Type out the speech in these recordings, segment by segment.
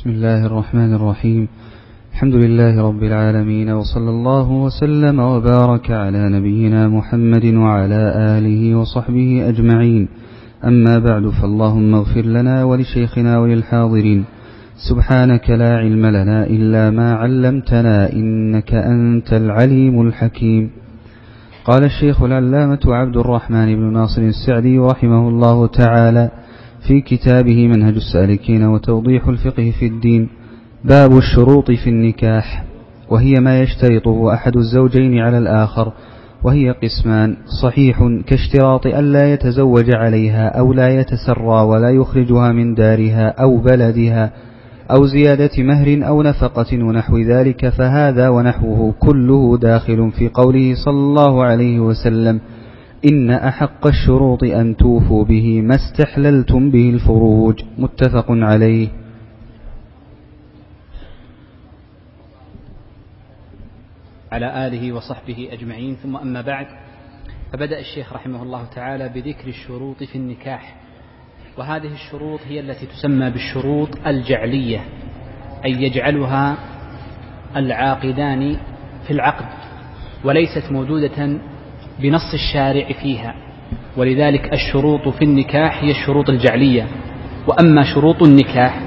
بسم الله الرحمن الرحيم. الحمد لله رب العالمين وصلى الله وسلم وبارك على نبينا محمد وعلى آله وصحبه أجمعين. أما بعد فاللهم اغفر لنا ولشيخنا وللحاضرين. سبحانك لا علم لنا إلا ما علمتنا إنك أنت العليم الحكيم. قال الشيخ العلامة عبد الرحمن بن ناصر السعدي رحمه الله تعالى في كتابه منهج السالكين وتوضيح الفقه في الدين. باب الشروط في النكاح. وهي ما يشترطه أحد الزوجين على الآخر. وهي قسمان. صحيح كاشتراط ألا يتزوج عليها أو لا يتسرى ولا يخرجها من دارها أو بلدها أو زيادة مهر أو نفقة ونحو ذلك فهذا ونحوه كله داخل في قوله صلى الله عليه وسلم. إن أحق الشروط أن توفوا به ما استحللتم به الفروج. متفق عليه. على آله وصحبه أجمعين. ثم أما بعد فبدأ الشيخ رحمه الله تعالى بذكر الشروط في النكاح. وهذه الشروط هي التي تسمى بالشروط الجعلية أي يجعلها العاقدان في العقد وليست موجودة بنص الشارع فيها. ولذلك الشروط في النكاح هي الشروط الجعلية. وأما شروط النكاح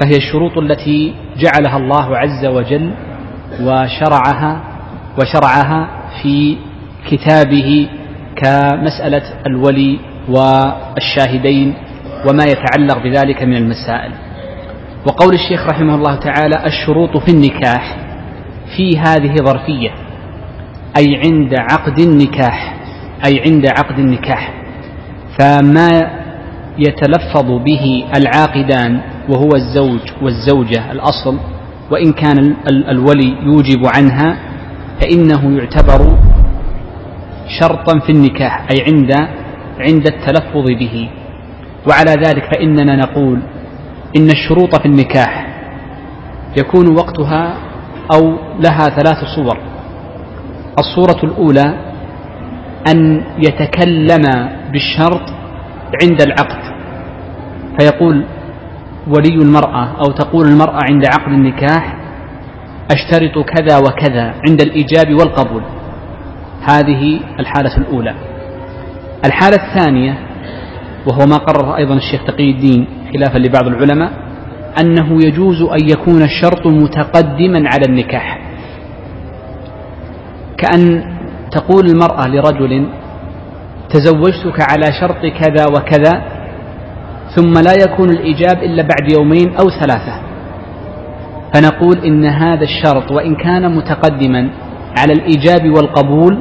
فهي الشروط التي جعلها الله عز وجل وشرعها وشرعها في كتابه كمسألة الولي والشاهدين وما يتعلق بذلك من المسائل. وقول الشيخ رحمه الله تعالى الشروط في النكاح في هذه ظرفية. أي عند عقد النكاح أي عند عقد النكاح. فما يتلفظ به العاقدان وهو الزوج والزوجة الأصل وإن كان الولي يوجب عنها فإنه يعتبر شرطا في النكاح أي عند عند التلفظ به. وعلى ذلك فإننا نقول إن الشروط في النكاح يكون وقتها أو لها ثلاث صور. الصورة الأولى أن يتكلم بالشرط عند العقد. فيقول ولي المرأة أو تقول المرأة عند عقد النكاح أشترط كذا وكذا عند الإيجاب والقبول. هذه الحالة الأولى. الحالة الثانية وهو ما قرره أيضا الشيخ تقي الدين خلافا لبعض العلماء أنه يجوز أن يكون الشرط متقدما على النكاح. كأن تقول المرأة لرجل تزوجتك على شرط كذا وكذا ثم لا يكون الإيجاب إلا بعد يومين أو ثلاثة. فنقول إن هذا الشرط وإن كان متقدما على الإيجاب والقبول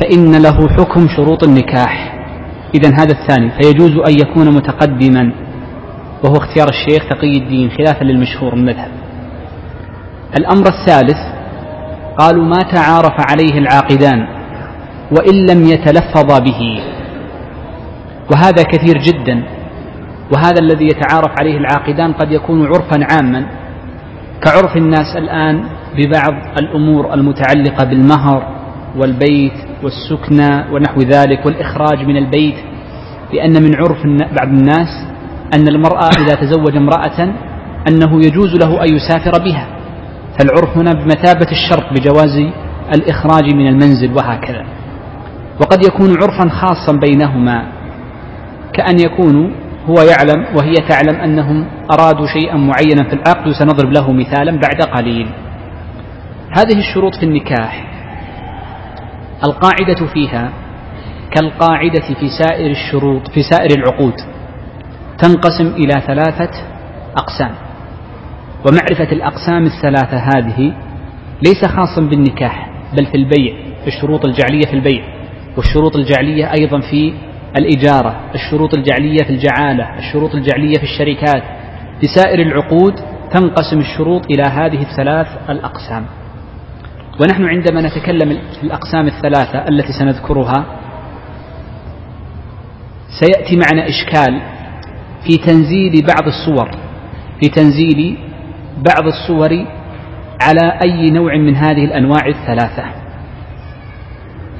فإن له حكم شروط النكاح. إذا هذا الثاني فيجوز أن يكون متقدما وهو اختيار الشيخ تقي الدين خلافا للمشهور المذهب الأمر الثالث قالوا ما تعارف عليه العاقدان وإن لم يتلفظا به. وهذا كثير جدا. وهذا الذي يتعارف عليه العاقدان قد يكون عرفا عاما. كعرف الناس الآن ببعض الأمور المتعلقة بالمهر والبيت والسكنى ونحو ذلك والإخراج من البيت لأن من عرف بعض الناس أن المرأة إذا تزوج امرأة أنه يجوز له أن يسافر بها. فالعرف هنا بمثابة الشرط بجواز الإخراج من المنزل وهكذا. وقد يكون عرفا خاصا بينهما كأن يكون هو يعلم وهي تعلم أنهم أرادوا شيئا معينا في العقد وسنضرب له مثالا بعد قليل. هذه الشروط في النكاح. القاعدة فيها كالقاعدة في سائر الشروط في سائر العقود تنقسم إلى ثلاثة أقسام. ومعرفة الأقسام الثلاثة هذه ليس خاصا بالنكاح بل في البيع في الشروط الجعلية في البيع. والشروط الجعلية أيضا في الإجارة الشروط الجعلية في الجعالة الشروط الجعلية في الشركات. في سائر العقود تنقسم الشروط إلى هذه الثلاث الأقسام. ونحن عندما نتكلم في الأقسام الثلاثة التي سنذكرها سيأتي معنا إشكال في تنزيل بعض الصور في تنزيل بعض الصور على أي نوع من هذه الأنواع الثلاثة.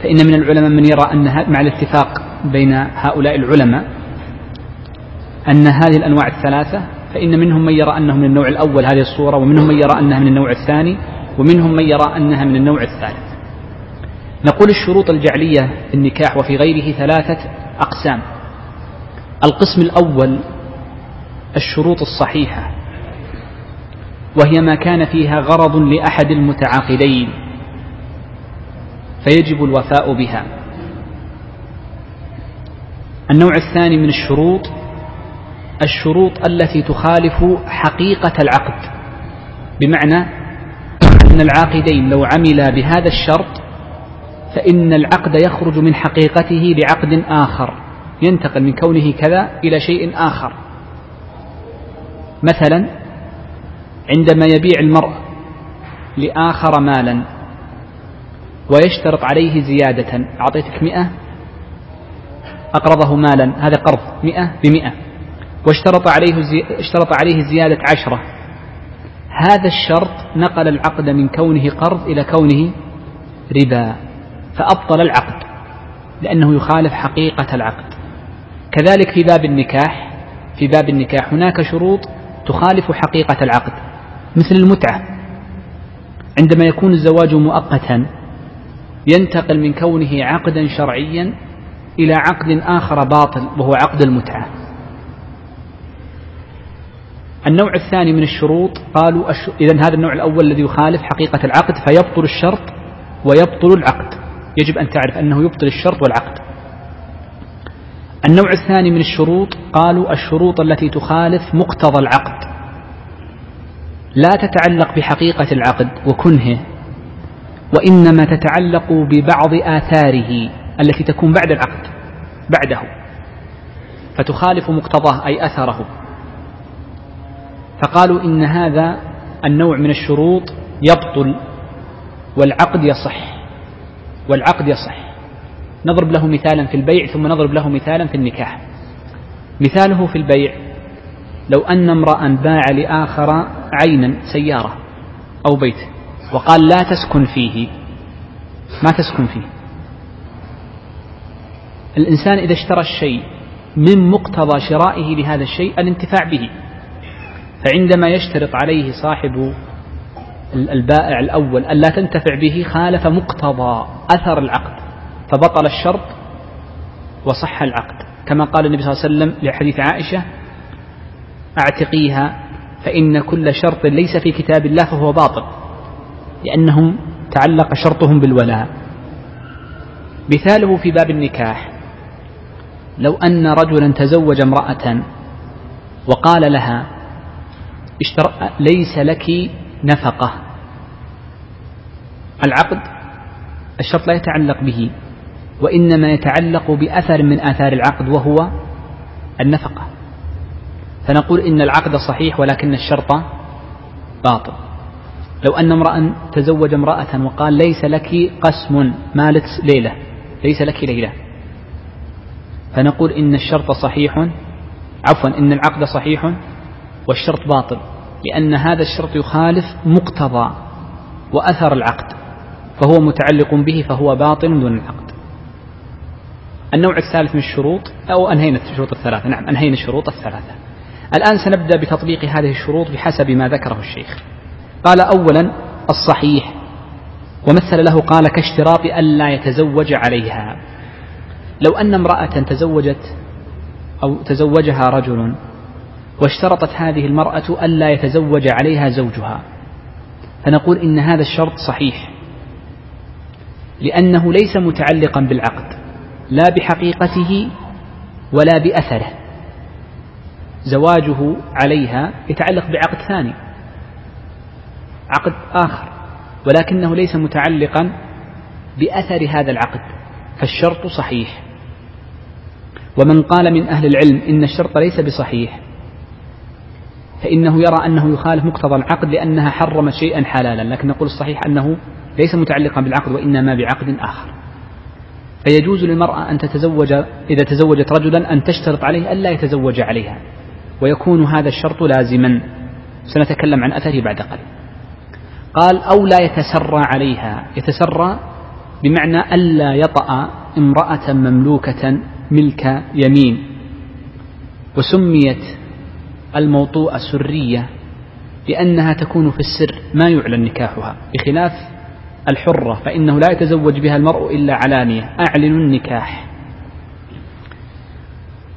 فإن من العلماء من يرى أن مع الاتفاق بين هؤلاء العلماء أن هذه الأنواع الثلاثة فإن منهم من يرى أنه من النوع الأول هذه الصورة ومنهم من يرى أنها من النوع الثاني ومنهم من يرى أنها من النوع الثالث. نقول الشروط الجعلية في النكاح وفي غيره ثلاثة أقسام. القسم الأول الشروط الصحيحة. وهي ما كان فيها غرض لأحد المتعاقدين فيجب الوفاء بها. النوع الثاني من الشروط الشروط التي تخالف حقيقة العقد بمعنى أن العاقدين لو عملا بهذا الشرط فإن العقد يخرج من حقيقته لعقد آخر ينتقل من كونه كذا إلى شيء آخر. مثلا عندما يبيع المرء لآخر مالا ويشترط عليه زيادة أعطيتك مئة؟ أقرضه مالا هذا قرض مئة؟ بمئة. واشترط عليه زي... اشترط عليه زيادة عشرة. هذا الشرط نقل العقد من كونه قرض إلى كونه ربا فأبطل العقد لأنه يخالف حقيقة العقد. كذلك في باب النكاح في باب النكاح هناك شروط تخالف حقيقة العقد. مثل المتعة. عندما يكون الزواج مؤقتا ينتقل من كونه عقدا شرعيا إلى عقد آخر باطل وهو عقد المتعة. النوع الثاني من الشروط قالوا إذا هذا النوع الأول الذي يخالف حقيقة العقد فيبطل الشرط ويبطل العقد. يجب أن تعرف أنه يبطل الشرط والعقد. النوع الثاني من الشروط قالوا الشروط التي تخالف مقتضى العقد. لا تتعلق بحقيقة العقد وكنهه وإنما تتعلق ببعض آثاره التي تكون بعد العقد بعده. فتخالف مقتضاه أي أثره. فقالوا إن هذا النوع من الشروط يبطل والعقد يصح والعقد يصح. نضرب له مثالا في البيع ثم نضرب له مثالا في النكاح. مثاله في البيع لو أن امرأ باع لآخر عينا سيارة أو بيت وقال لا تسكن فيه ما تسكن فيه. الإنسان إذا اشترى الشيء من مقتضى شرائه لهذا الشيء الانتفاع به. فعندما يشترط عليه صاحب البائع الأول ألا تنتفع به خالف مقتضى أثر العقد فبطل الشرط وصح العقد. كما قال النبي صلى الله عليه وسلم لحديث عائشة أعتقيها فإن كل شرط ليس في كتاب الله فهو باطل لأنهم تعلق شرطهم بالولاء مثاله في باب النكاح لو أن رجلا تزوج امرأة وقال لها. ليس لك نفقة العقد الشرط لا يتعلق به وإنما يتعلق بأثر من آثار العقد وهو النفقة فنقول إن العقد صحيح ولكن الشرط باطل. لو أن امرأ تزوج امرأة وقال ليس لك قسم مالت ليلة ليس لك ليلة. فنقول إن الشرط صحيح عفوا إن العقد صحيح والشرط باطل لأن هذا الشرط يخالف مقتضى وأثر العقد فهو متعلق به فهو باطل دون العقد. النوع الثالث من الشروط أو أنهينا الشروط الثلاثة نعم أنهينا الشروط الثلاثة. الآن سنبدأ بتطبيق هذه الشروط بحسب ما ذكره الشيخ. قال أولا الصحيح. ومثل له قال كاشتراط ألا يتزوج عليها. لو أن امرأة تزوجت أو تزوجها رجل واشترطت هذه المرأة ألا يتزوج عليها زوجها فنقول إن هذا الشرط صحيح. لأنه ليس متعلقا بالعقد لا بحقيقته ولا بأثره. زواجه عليها يتعلق بعقد ثاني عقد آخر ولكنه ليس متعلقا بأثر هذا العقد فالشرط صحيح. ومن قال من أهل العلم إن الشرط ليس بصحيح فإنه يرى أنه يخالف مقتضى العقد لأنها حرمت شيئا حلالا لكن نقول الصحيح أنه ليس متعلقا بالعقد وإنما بعقد آخر. فيجوز للمرأة أن تتزوج إذا تزوجت رجلا أن تشترط عليه ألا يتزوج عليها. ويكون هذا الشرط لازما. سنتكلم عن أثره بعد قليل. قال أو لا يتسرى عليها. يتسرى بمعنى ألا يطأ امرأة مملوكة ملك يمين. وسميت الموطوءة سرية لأنها تكون في السر ما يعلن نكاحها. بخلاف الحرة فإنه لا يتزوج بها المرء إلا علانية. أعلن النكاح.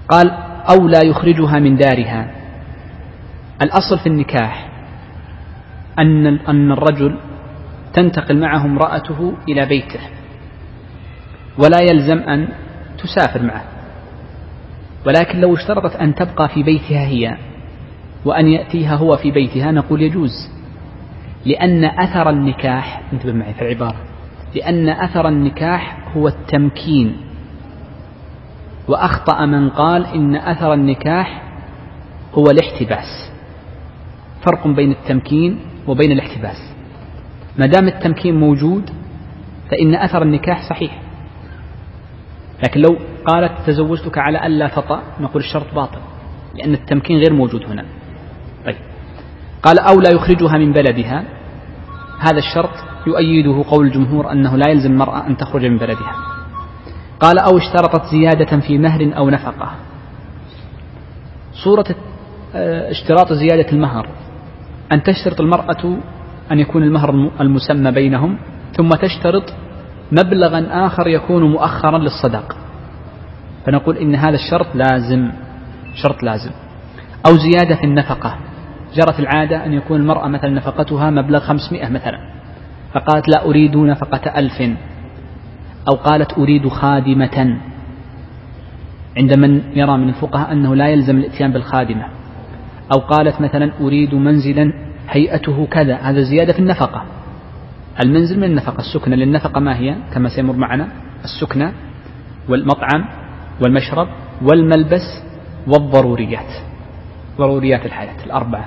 قال أو لا يخرجها من دارها. الأصل في النكاح أن أن الرجل تنتقل معه امرأته إلى بيته ولا يلزم أن تسافر معه. ولكن لو اشترطت أن تبقى في بيتها هي وأن يأتيها هو في بيتها نقول يجوز. لأن أثر النكاح انتبه معي في العبارة لأن أثر النكاح هو التمكين. وأخطأ من قال إن أثر النكاح هو الاحتباس. فرق بين التمكين وبين الاحتباس. ما دام التمكين موجود فإن أثر النكاح صحيح. لكن لو قالت تزوجتك على ألا تطأ نقول الشرط باطل لأن التمكين غير موجود هنا. طيب. قال أو لا يخرجها من بلدها. هذا الشرط يؤيده قول الجمهور أنه لا يلزم المرأة أن تخرج من بلدها. قال أو اشترطت زيادة في مهر أو نفقة. صورة آه، اشتراط زيادة المهر. أن تشترط المرأة أن يكون المهر المسمى بينهم ثم تشترط مبلغا آخر يكون مؤخرا للصداق. فنقول إن هذا الشرط لازم شرط لازم. أو زيادة في النفقة. جرت العادة أن يكون المرأة مثلا نفقتها مبلغ خمسمائة مثلا. فقالت لا أريد نفقة ألف. أو قالت أريد خادمة. عند من يرى من الفقهاء أنه لا يلزم الاتيان بالخادمة. أو قالت مثلا أريد منزلا هيئته كذا. هذا زيادة في النفقة. المنزل من النفقة السكنة. للنفقة ما هي؟ كما سيمر معنا السكنة والمطعم والمشرب والملبس والضروريات. ضروريات الحياة الأربعة.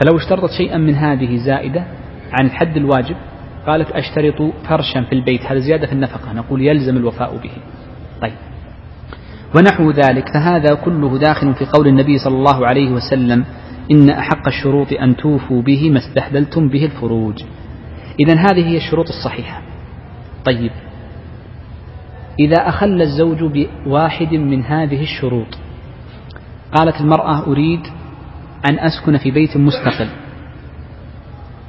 فلو اشترطت شيئا من هذه زائدة عن الحد الواجب قالت أشترط فرشا في البيت هذا زيادة في النفقة نقول يلزم الوفاء به. طيب. ونحو ذلك فهذا كله داخل في قول النبي صلى الله عليه وسلم إن أحق الشروط أن توفوا به ما استحللتم به الفروج. إذا هذه هي الشروط الصحيحة. طيب. إذا أخل الزوج بواحد من هذه الشروط قالت المرأة أريد أن أسكن في بيت مستقل.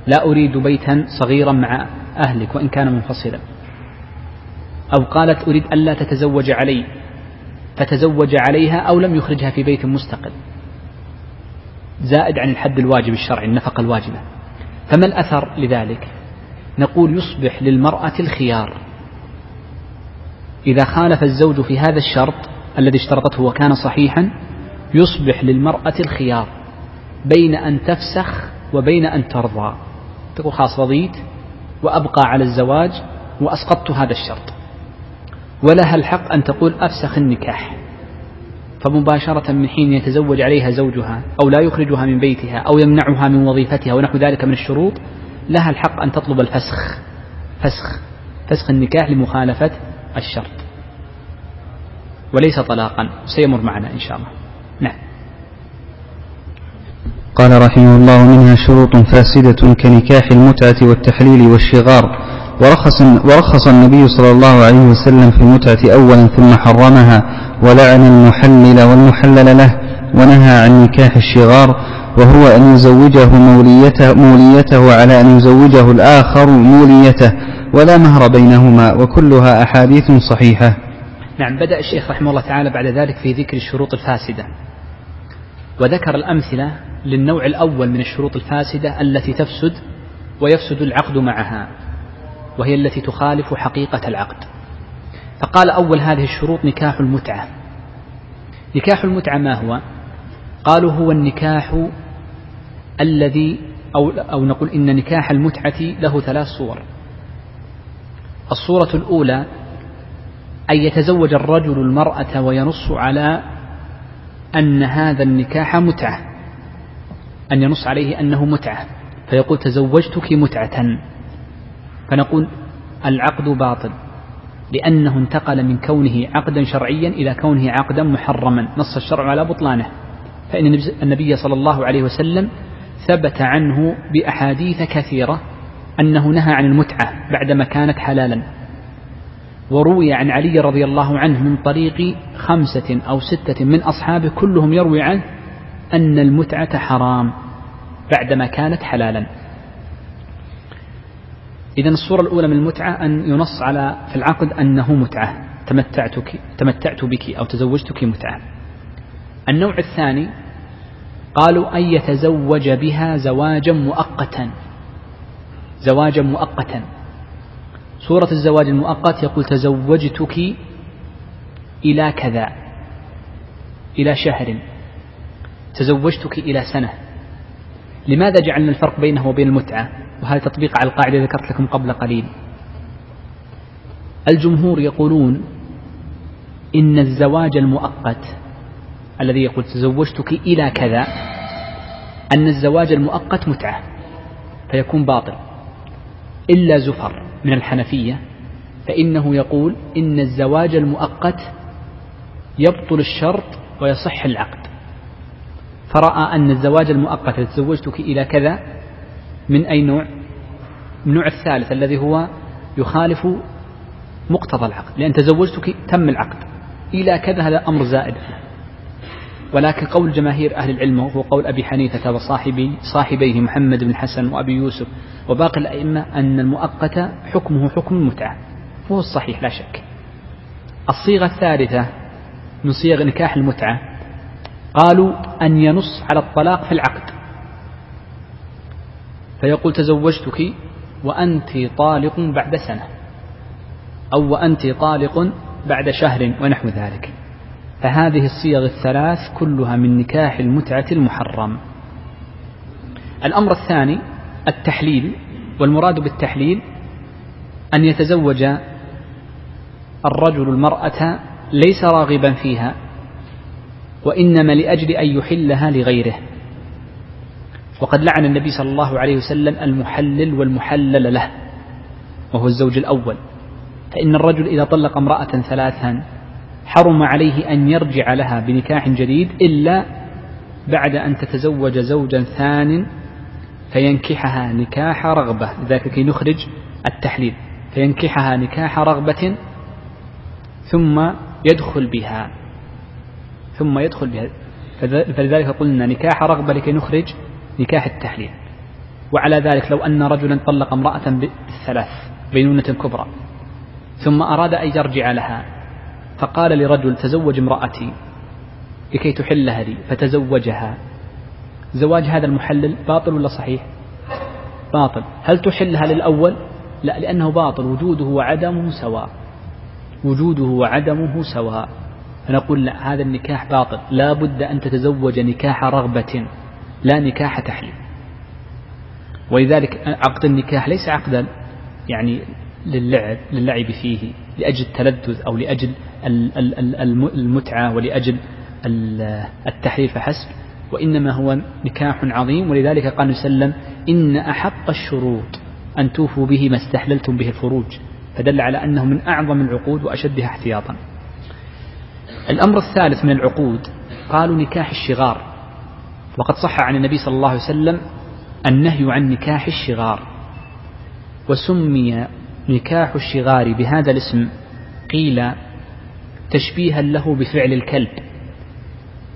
لا أريد بيتا صغيرا مع أهلك وإن كان منفصلا. أو قالت أريد ألا تتزوج علي فتزوج عليها أو لم يخرجها في بيت مستقل. زائد عن الحد الواجب الشرعي النفقة الواجبة. فما الأثر لذلك؟ نقول يصبح للمرأة الخيار. إذا خالف الزوج في هذا الشرط الذي اشترطته وكان صحيحا يصبح للمرأة الخيار بين أن تفسخ وبين أن ترضى. تقول خلاص رضيت وأبقى على الزواج وأسقطت هذا الشرط. ولها الحق أن تقول أفسخ النكاح. فمباشرة من حين يتزوج عليها زوجها أو لا يخرجها من بيتها أو يمنعها من وظيفتها ونحو ذلك من الشروط لها الحق أن تطلب الفسخ. فسخ. فسخ النكاح لمخالفة الشرط. وليس طلاقا. سيمر معنا إن شاء الله. نعم. قال رحمه الله منها شروط فاسدة كنكاح المتعة والتحليل والشغار. ورخص, ورخص النبي صلى الله عليه وسلم في المتعة أولا ثم حرمها ولعن المحلل والمحلل له ونهى عن نكاح الشغار وهو أن يزوجه موليته, موليته على أن يزوجه الآخر موليته ولا مهر بينهما وكلها أحاديث صحيحة. نعم بدأ الشيخ رحمه الله تعالى بعد ذلك في ذكر الشروط الفاسدة. وذكر الأمثلة للنوع الأول من الشروط الفاسدة التي تفسد ويفسد العقد معها وهي التي تخالف حقيقة العقد. فقال أول هذه الشروط نكاح المتعة. نكاح المتعة ما هو؟ قالوا هو النكاح الذي أو, أو نقول إن نكاح المتعة له ثلاث صور. الصورة الأولى أن يتزوج الرجل المرأة وينص على أن هذا النكاح متعة. أن ينص عليه أنه متعة. فيقول تزوجتك متعة. فنقول العقد باطل لأنه انتقل من كونه عقدا شرعيا إلى كونه عقدا محرما. نص الشرع على بطلانه. فإن النبي صلى الله عليه وسلم ثبت عنه بأحاديث كثيرة أنه نهى عن المتعة بعدما كانت حلالا. وروي عن علي رضي الله عنه من طريق خمسة أو ستة من أصحابه كلهم يروي عنه أن المتعة حرام. بعدما كانت حلالا. إذا الصورة الأولى من المتعة أن ينص على في العقد أنه متعة. تمتعتك تمتعت بك أو تزوجتك متعة. النوع الثاني قالوا أن يتزوج بها زواجا مؤقتا. زواجا مؤقتا. صورة الزواج المؤقت يقول تزوجتك إلى كذا إلى شهر. تزوجتك إلى سنة. لماذا جعلنا الفرق بينه وبين المتعة؟ وهذا تطبيق على القاعدة ذكرت لكم قبل قليل. الجمهور يقولون إن الزواج المؤقت الذي يقول تزوجتك إلى كذا أن الزواج المؤقت متعة فيكون باطل. إلا زفر من الحنفية فإنه يقول إن الزواج المؤقت يبطل الشرط ويصح العقد. فرأى أن الزواج المؤقت تزوجتك إلى كذا من أي نوع؟ النوع الثالث الذي هو يخالف مقتضى العقد لأن تزوجتك تم العقد. إلى كذا هذا أمر زائد. ولكن قول جماهير أهل العلم وهو قول أبي حنيفة وصاحبي صاحبيه محمد بن الحسن وأبي يوسف وباقي الأئمة أن المؤقت حكمه حكم المتعة وهو الصحيح لا شك. الصيغة الثالثة من صيغ نكاح المتعة قالوا أن ينص على الطلاق في العقد. فيقول تزوجتك وأنت طالق بعد سنة أو وأنت طالق بعد شهر ونحو ذلك. فهذه الصيغ الثلاث كلها من نكاح المتعة المحرم. الأمر الثاني التحليل والمراد بالتحليل أن يتزوج الرجل المرأة ليس راغبا فيها وإنما لأجل أن يحلها لغيره. وقد لعن النبي صلى الله عليه وسلم المحلل والمحلل له وهو الزوج الأول. فإن الرجل إذا طلق امرأة ثلاثا حرم عليه أن يرجع لها بنكاح جديد إلا بعد أن تتزوج زوجا ثان فينكحها نكاح رغبة. لذلك كي نخرج التحليل. فينكحها نكاح رغبة ثم يدخل بها. ثم يدخل بها. فلذلك قلنا نكاح رغبة لكي نخرج نكاح التحليل. وعلى ذلك لو أن رجلا طلق امرأة بالثلاث بينونة كبرى ثم أراد أن يرجع لها فقال لرجل تزوج امرأتي لكي تحلها لي فتزوجها. زواج هذا المحلل باطل ولا صحيح؟ باطل. هل تحلها للأول؟ لا لأنه باطل. وجوده وعدمه سواء. وجوده وعدمه سواء. فنقول لا هذا النكاح باطل. لا بد أن تتزوج نكاح رغبة لا نكاح تحليل. ولذلك عقد النكاح ليس عقدا يعني للعب للعب فيه لأجل التلذذ أو لأجل المتعة ولأجل التحرير فحسب وإنما هو نكاح عظيم. ولذلك قال وسلم إن أحق الشروط أن توفوا به ما استحللتم به الفروج فدل على أنه من أعظم العقود وأشدها احتياطا. الأمر الثالث من العقود قالوا نكاح الشغار. وقد صح عن النبي صلى الله عليه وسلم النهي عن نكاح الشغار. وسمي نكاح الشغار بهذا الاسم قيل تشبيها له بفعل الكلب.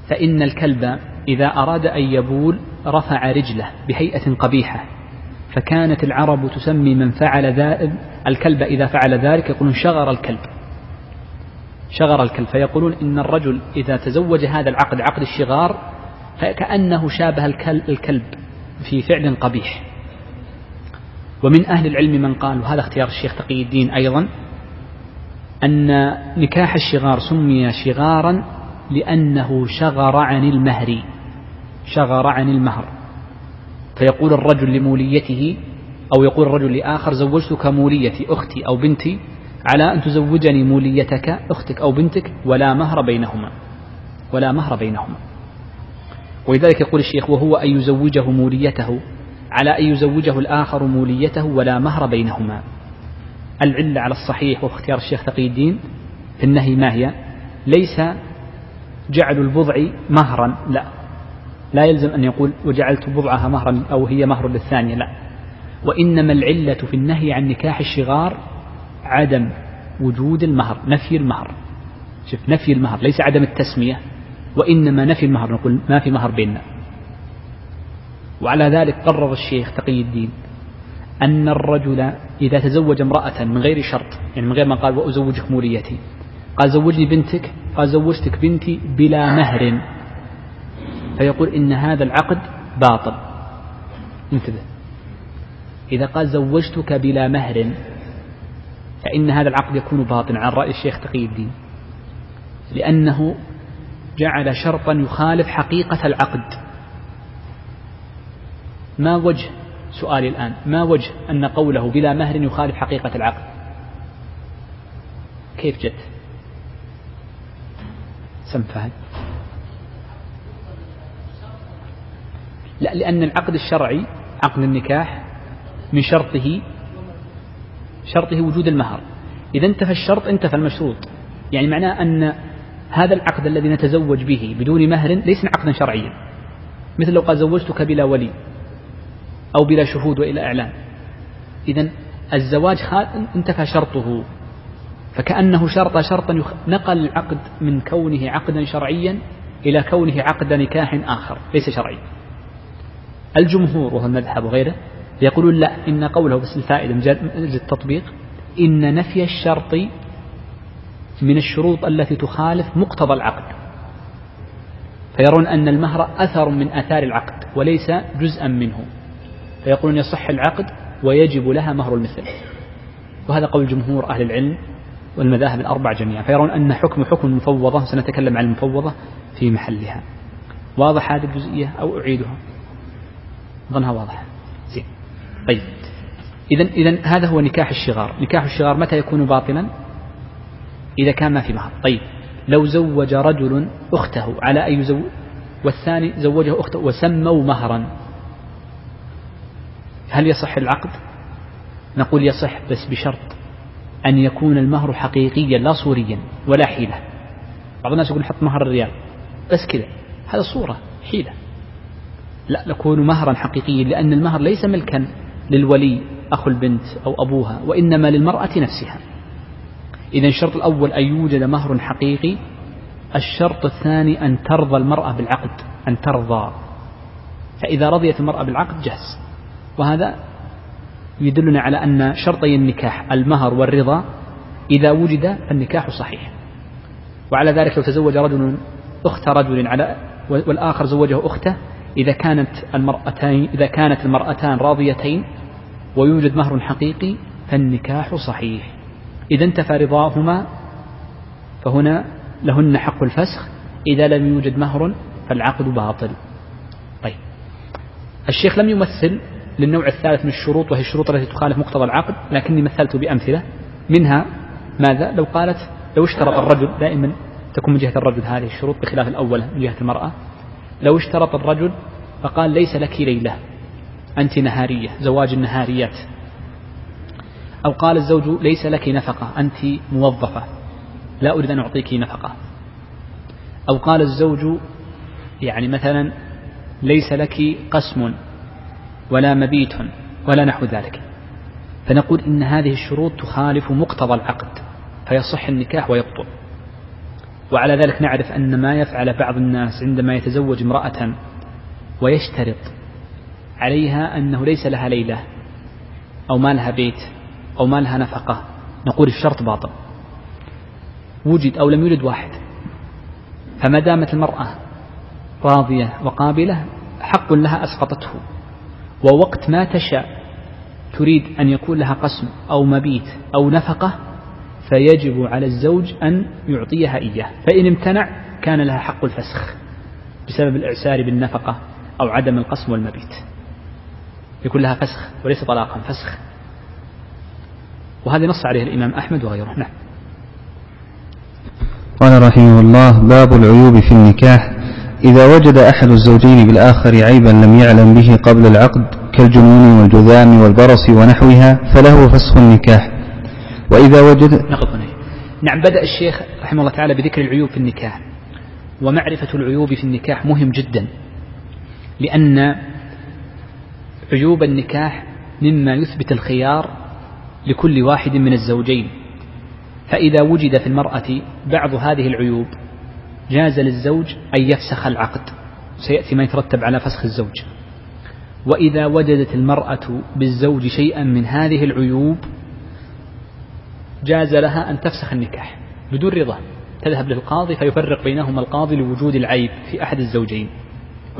فإن الكلب إذا أراد أن يبول رفع رجله بهيئة قبيحة. فكانت العرب تسمي من فعل ذائب الكلب إذا فعل ذلك يقولون شغر الكلب. شغر الكلب فيقولون إن الرجل إذا تزوج هذا العقد عقد الشغار فكأنه شابه الكلب في فعل قبيح. ومن أهل العلم من قال وهذا اختيار الشيخ تقي الدين أيضا أن نكاح الشغار سمي شغارا لأنه شغر عن المهر شغر عن المهر. فيقول الرجل لموليته أو يقول الرجل لآخر زوجتك موليتي أختي أو بنتي على أن تزوجني موليتك أختك أو بنتك ولا مهر بينهما. ولا مهر بينهما. ولذلك يقول الشيخ وهو أن يزوجه موليته على أن يزوجه الآخر موليته ولا مهر بينهما. العلة على الصحيح واختيار الشيخ تقي الدين في النهي ما هي؟ ليس جعل البضع مهرا لا. لا يلزم أن يقول وجعلت بضعها مهرا أو هي مهر للثانية لا. وإنما العلة في النهي عن نكاح الشغار عدم وجود المهر نفي المهر. شوف نفي المهر ليس عدم التسمية وإنما نفي المهر نقول ما في مهر بيننا. وعلى ذلك قرر الشيخ تقي الدين أن الرجل إذا تزوج امرأة من غير شرط يعني من غير ما قال وأزوجك موليتي قال زوجني بنتك قال زوجتك بنتي بلا مهر. فيقول إن هذا العقد باطل. انتبه. إذا قال زوجتك بلا مهر فإن هذا العقد يكون باطلا عن رأي الشيخ تقي الدين. لأنه جعل شرطا يخالف حقيقة العقد. ما وجه سؤالي الآن؟ ما وجه أن قوله بلا مهر يخالف حقيقة العقد؟ كيف جت؟ سم فهد. لا لأن العقد الشرعي عقد النكاح من شرطه شرطه وجود المهر. إذا انتفى الشرط انتفى المشروط يعني معناه أن هذا العقد الذي نتزوج به بدون مهر ليس عقدا شرعيا. مثل لو قال زوجتك بلا ولي أو بلا شهود وإلى إعلان. إذا الزواج انتفى شرطه. فكأنه شرط شرطا نقل العقد من كونه عقدا شرعيا إلى كونه عقد نكاح آخر ليس شرعي الجمهور وهو المذهب وغيره يقولون لا إن قوله بس الفائدة من التطبيق إن نفي الشرط من الشروط التي تخالف مقتضى العقد. فيرون أن المهر أثر من آثار العقد وليس جزءا منه. فيقولون يصح العقد ويجب لها مهر المثل. وهذا قول جمهور أهل العلم والمذاهب الأربع جميعا. فيرون أن حكم حكم المفوضة سنتكلم عن المفوضة في محلها. واضح هذه الجزئية أو أعيدها؟ أظنها واضحة. طيب. إذا إذا هذا هو نكاح الشغار. نكاح الشغار متى يكون باطلا؟ إذا كان ما في مهر. طيب. لو زوج رجل أخته على أن يزوج والثاني زوجه أخته وسموا مهرا هل يصح العقد؟ نقول يصح بس بشرط أن يكون المهر حقيقيا لا صوريا ولا حيلة. بعض الناس يقول نحط مهر الريال. بس كذا. هذا صورة حيلة. لا يكون مهرا حقيقيا لأن المهر ليس ملكا. للولي أخو البنت أو أبوها وإنما للمرأة نفسها. إذا الشرط الأول أن يوجد مهر حقيقي. الشرط الثاني أن ترضى المرأة بالعقد أن ترضى. فإذا رضيت المرأة بالعقد جهز. وهذا يدلنا على أن شرطي النكاح المهر والرضا. إذا وجد فالنكاح صحيح. وعلى ذلك لو تزوج رجل أخت رجل على والآخر زوجه أخته إذا كانت المرأتين إذا كانت المرأتان راضيتين ويوجد مهر حقيقي فالنكاح صحيح. إذا انتفى رضاهما فهنا لهن حق الفسخ. إذا لم يوجد مهر فالعقد باطل. طيب. الشيخ لم يمثل للنوع الثالث من الشروط وهي الشروط التي تخالف مقتضى العقد لكني مثلت بأمثلة. منها ماذا؟ لو قالت لو اشترط الرجل دائما تكون من جهة الرجل هذه الشروط بخلاف الأولى من جهة المرأة. لو اشترط الرجل فقال ليس لك ليلة أنت نهارية زواج النهاريات. أو قال الزوج ليس لك نفقة أنت موظفة لا أريد أن أعطيك نفقة. أو قال الزوج يعني مثلا ليس لك قسم ولا مبيت ولا نحو ذلك. فنقول إن هذه الشروط تخالف مقتضى العقد فيصح النكاح ويبطل. وعلى ذلك نعرف أن ما يفعل بعض الناس عندما يتزوج امرأة ويشترط عليها أنه ليس لها ليلة أو ما لها بيت أو ما لها نفقة. نقول الشرط باطل. وجد أو لم يوجد واحد. فما دامت المرأة راضية وقابلة حق لها أسقطته. ووقت ما تشاء تريد أن يكون لها قسم أو مبيت أو نفقة فيجب على الزوج أن يعطيها إياه. فإن امتنع كان لها حق الفسخ بسبب الإعسار بالنفقة أو عدم القسم والمبيت. يكون لها فسخ وليس طلاقا فسخ. وهذا نص عليه الإمام أحمد وغيره. نعم. قال رحمه الله باب العيوب في النكاح. إذا وجد أحد الزوجين بالآخر عيبا لم يعلم به قبل العقد كالجنون والجذام والبرص ونحوها فله فسخ النكاح. وإذا وجد نقف هنا. نعم بدأ الشيخ رحمه الله تعالى بذكر العيوب في النكاح. ومعرفة العيوب في النكاح مهم جدا لأن عيوب النكاح مما يثبت الخيار لكل واحد من الزوجين. فإذا وجد في المرأة بعض هذه العيوب جاز للزوج أن يفسخ العقد. سيأتي ما يترتب على فسخ الزوج. وإذا وجدت المرأة بالزوج شيئا من هذه العيوب جاز لها أن تفسخ النكاح بدون رضا. تذهب للقاضي فيفرق بينهما القاضي لوجود العيب في أحد الزوجين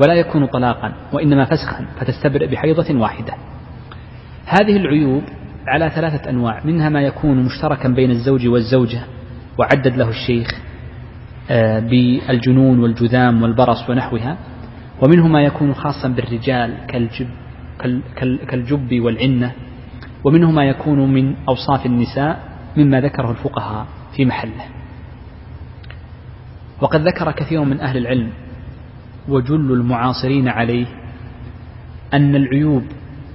ولا يكون طلاقا وإنما فسخا فتستبرئ بحيضة واحدة. هذه العيوب على ثلاثة أنواع منها ما يكون مشتركا بين الزوج والزوجة وعدد له الشيخ آه، بالجنون والجذام والبرص ونحوها ومنه ما يكون خاصا بالرجال كالجب, كالجب والعنة ومنه ما يكون من أوصاف النساء مما ذكره الفقهاء في محله. وقد ذكر كثير من أهل العلم وجل المعاصرين عليه أن العيوب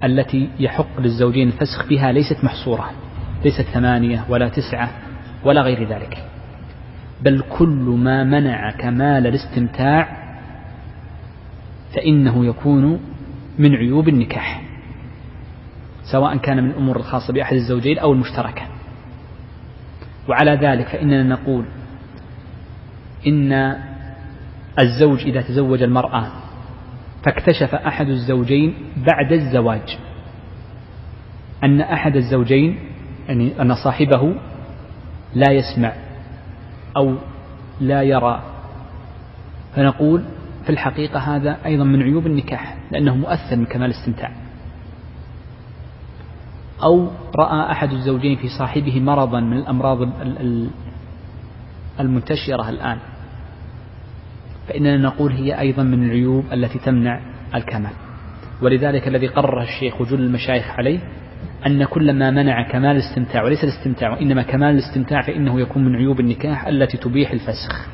التي يحق للزوجين الفسخ بها ليست محصورة ليست ثمانية ولا تسعة ولا غير ذلك. بل كل ما منع كمال الاستمتاع فإنه يكون من عيوب النكاح سواء كان من الأمور الخاصة بأحد الزوجين أو المشتركة. وعلى ذلك فإننا نقول إن الزوج إذا تزوج المرأة فاكتشف أحد الزوجين بعد الزواج. أن أحد الزوجين يعني أن صاحبه لا يسمع أو لا يرى. فنقول في الحقيقة هذا أيضا من عيوب النكاح لأنه مؤثر من كمال الاستمتاع. أو رأى أحد الزوجين في صاحبه مرضا من الأمراض المنتشرة الآن. فإننا نقول هي أيضا من العيوب التي تمنع الكمال. ولذلك الذي قرر الشيخ وجل المشايخ عليه أن كل ما منع كمال الاستمتاع وليس الاستمتاع وإنما كمال الاستمتاع فإنه يكون من عيوب النكاح التي تبيح الفسخ.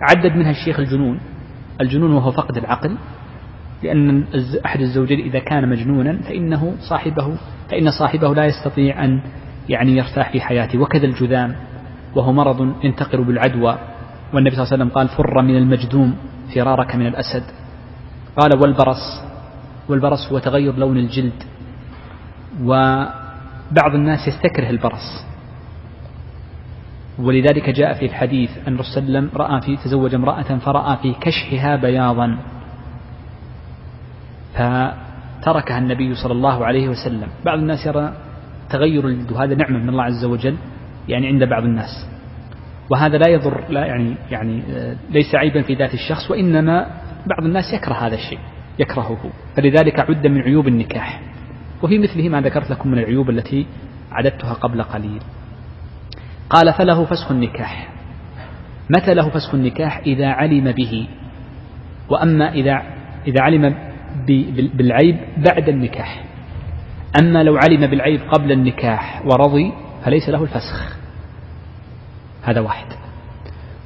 عدد منها الشيخ الجنون. الجنون وهو فقد العقل لأن أحد الزوجين إذا كان مجنونا فإنه صاحبه فإن صاحبه لا يستطيع أن يعني يرتاح في حياته. وكذا الجذام وهو مرض ينتقل بالعدوى. والنبي صلى الله عليه وسلم قال فر من المجذوم فرارك من الأسد. قال والبرص. والبرص هو تغير لون الجلد. وبعض الناس يستكره البرص. ولذلك جاء في الحديث أن الرسول صلى الله عليه وسلم رأى في تزوج امرأة فرأى في كشحها بياضا. فتركها النبي صلى الله عليه وسلم. بعض الناس يرى تغير الجلد وهذا نعمة من الله عز وجل يعني عند بعض الناس. وهذا لا يضر لا يعني يعني آه، ليس عيبا في ذات الشخص وإنما بعض الناس يكره هذا الشيء يكرهه. فلذلك عد من عيوب النكاح. وفي مثله ما ذكرت لكم من العيوب التي عددتها قبل قليل. قال فله فسخ النكاح. متى له فسخ النكاح؟ إذا علم به. وأما إذا إذا علم بالعيب بعد النكاح. أما لو علم بالعيب قبل النكاح ورضي فليس له الفسخ. هذا واحد.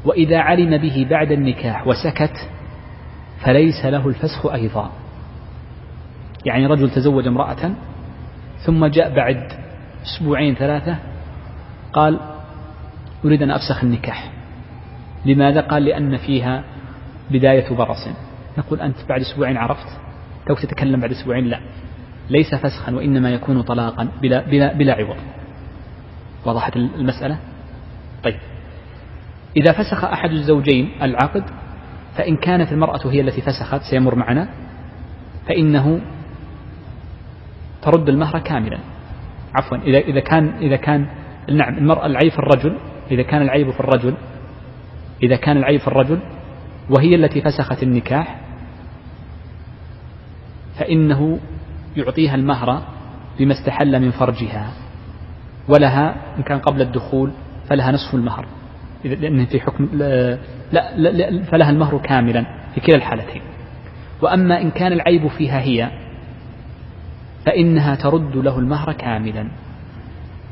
وإذا علم به بعد النكاح وسكت فليس له الفسخ أيضا. يعني رجل تزوج امرأة ثم جاء بعد أسبوعين ثلاثة قال أريد أن أفسخ النكاح. لماذا؟ قال لأن فيها بداية برص. نقول أنت بعد أسبوعين عرفت تو تتكلم بعد أسبوعين لا. ليس فسخا وإنما يكون طلاقا بلا, بلا, بلا عوض. وضحت المسألة؟ طيب. إذا فسخ أحد الزوجين العقد فإن كانت المرأة هي التي فسخت سيمر معنا فإنه ترد المهر كاملا. عفوا إذا إذا كان إذا كان نعم المرأة العيب في الرجل إذا كان العيب في الرجل إذا كان العيب في الرجل وهي التي فسخت النكاح فإنه يعطيها المهر بما استحل من فرجها ولها إن كان قبل الدخول فلها نصف المهر لأن في حكم لا, لا, لا فلها المهر كاملا في كلا الحالتين. وأما إن كان العيب فيها هي فإنها ترد له المهر كاملا